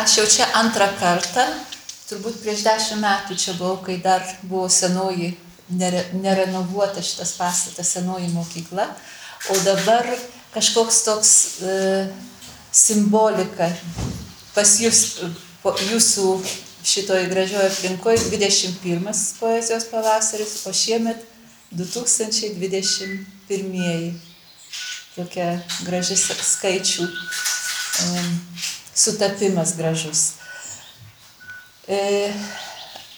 Aš jau čia antrą kartą, turbūt prieš dešimt metų čia buvau, kai dar buvo senoji, nere, nerenovuota šitas pastatas, senoji mokykla, o dabar kažkoks toks e, simbolika pas jūs, po, jūsų šitoje gražioje aplinkoje 21 poezijos pavasaris, o šiemet 2021. Tokia graži skaičių. Um, sutapimas gražus. E,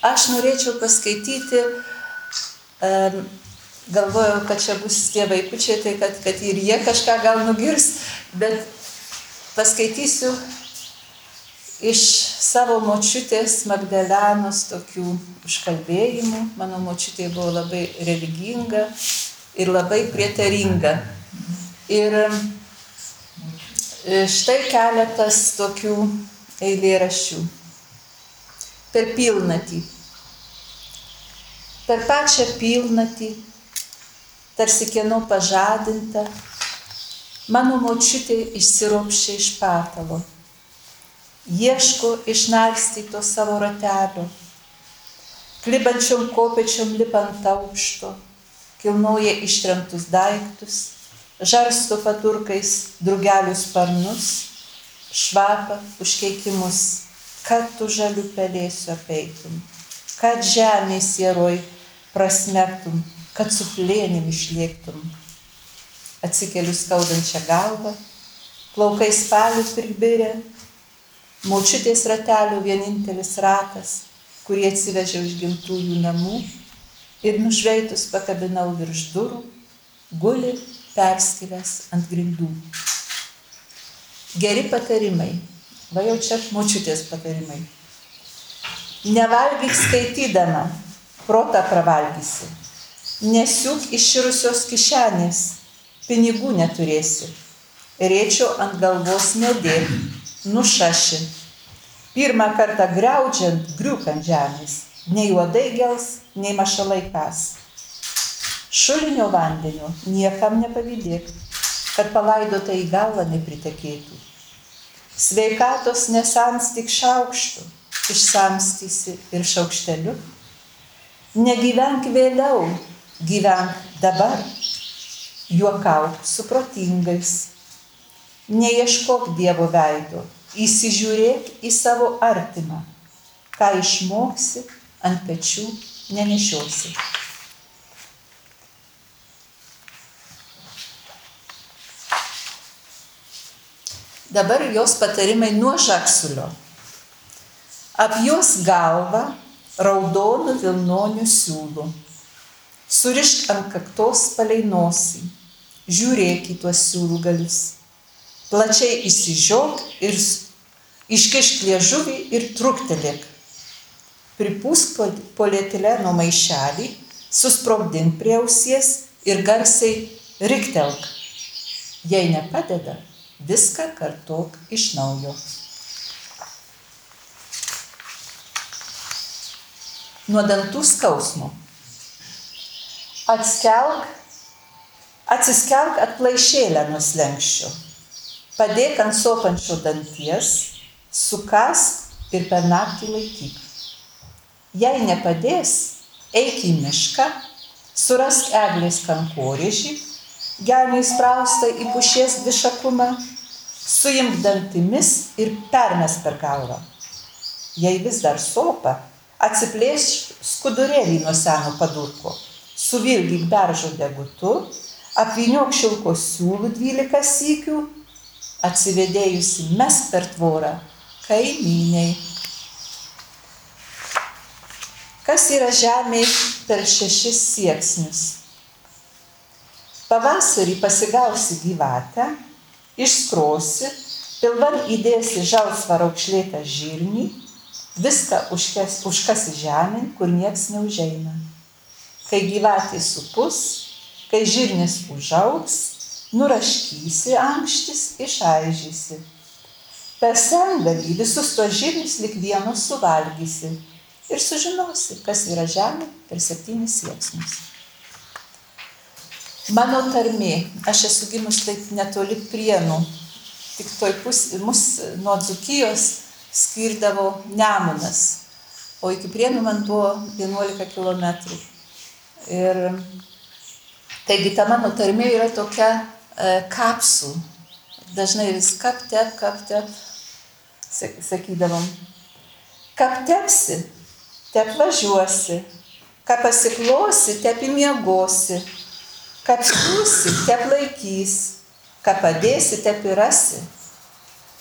aš norėčiau paskaityti, galvojau, kad čia bus tie vaikučiai, tai kad, kad ir jie kažką gal nugirs, bet paskaitysiu iš savo močiutės Magdalenos tokių užkalbėjimų. Mano močiutė buvo labai religinga ir labai prietaringa. Ir E, štai keletas tokių eilėraščių. Per pilnatį. Per pačią pilnatį, tarsi kieno pažadinta, mano močiutė išsiropščia iš patalo. Ieško išnarstyto savo ratelio. Klibančiom kopečiom lipant aukšto, kilnoja ištremtus daiktus žarsto paturkais drugelių sparnus, švapą užkeikimus, kad tu žalių pelėsiu apeitum, kad žemė sieroj prasmertum, kad su plėnim išlėktum. Atsikeliu skaudančią galvą, plaukai spalių pribirė, močiutės ratelių vienintelis ratas, kurį atsivežiau iš gimtųjų namų ir nušveitus pakabinau virš durų, guli perskilęs ant grindų. Geri patarimai. Va jau čia močiutės patarimai. Nevalgyk skaitydama, protą pravalgysi. Nesiūk iširusios kišenės, pinigų neturėsi. Rėčio ant galvos nedėk, nušaši. Pirmą kartą greudžiant, griūk ant žemės. Nei juodai gels, nei mašalai kas šulinio vandenio niekam nepavydėk, kad palaidota į galvą nepritekėtų. Sveikatos nesams tik šaukštų, išsamstysi ir šaukšteliu. Negyvenk vėliau, gyvenk dabar, juokauk su protingais. Neieškok Dievo veido, įsižiūrėk į savo artimą, ką išmoksi ant pečių nenešiosi. Dabar jos patarimai nuo žaksulio. Apjos galvą raudonų vilnonių siūlų. Surišk ant kaktos palei nosį. Žiūrėk į tuos siūlų galius. Plačiai įsižiok ir iškišk liežuvį ir truktelėk. Pripūsk polietileno maišelį, susprogdink prie ausies ir garsiai riktelk. Jei nepadeda, Viską kartok iš naujo. Nuo dantų skausmo. Atskelk, atsiskelk atplaišėlę nuo slengščio. Padėk ant sopančio danties, sukask ir per naktį laikyk. Jei nepadės, eik į mišką, surask eglės kankorėžį, gelmį įspraustą į pušies dvišakumą suimk dantimis ir permes per galvą. Jei vis dar sopa, atsiplėšk skudurėlį nuo seno padurko, suvilgyk beržo degutu, apviniok šilko siūlų dvylika sykių, atsivedėjusi mes per tvorą kaimyniai. Kas yra žemė per šešis sieksnius? Pavasarį pasigausi gyvatę, išskrosi, pilvan įdėsi žalsvą raukšlėtą žirnį, viską užkes, užkasi žemėn, kur nieks neužeina. Kai gyvatė supus, kai žirnis užaugs, nuraškysi ankštis, išaižysi. Per sengalį visus to žirnis lik vieno suvalgysi ir sužinosi, kas yra žemė per septynis sieksnius. Mano tarmė, aš esu gimus taip netoli prienų, tik toj pusė, mus nuo Dzukijos skirdavo Nemunas, o iki Prienų man buvo 11 km. Ir taigi ta mano tarmė yra tokia e, kapsų. Dažnai vis kaptep, kaptep, sakydavom. Kaptepsi, tep važiuosi, ką pasiklosi, tep įmiegosi, kapsiusi, tep laikys, ką padėsi, tep įrasi,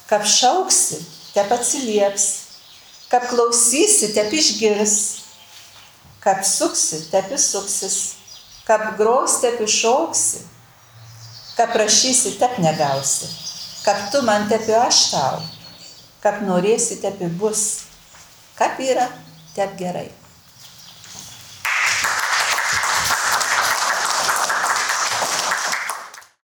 ką šauksi, tep atsilieps, ką klausysi, tep išgirs, ką suksi, tep įsuksis, ką gros, tep iššauksi, ką prašysi, tep negausi, ką tu man tepi aš tau, ką norėsi, tepi bus, ką yra, tep gerai.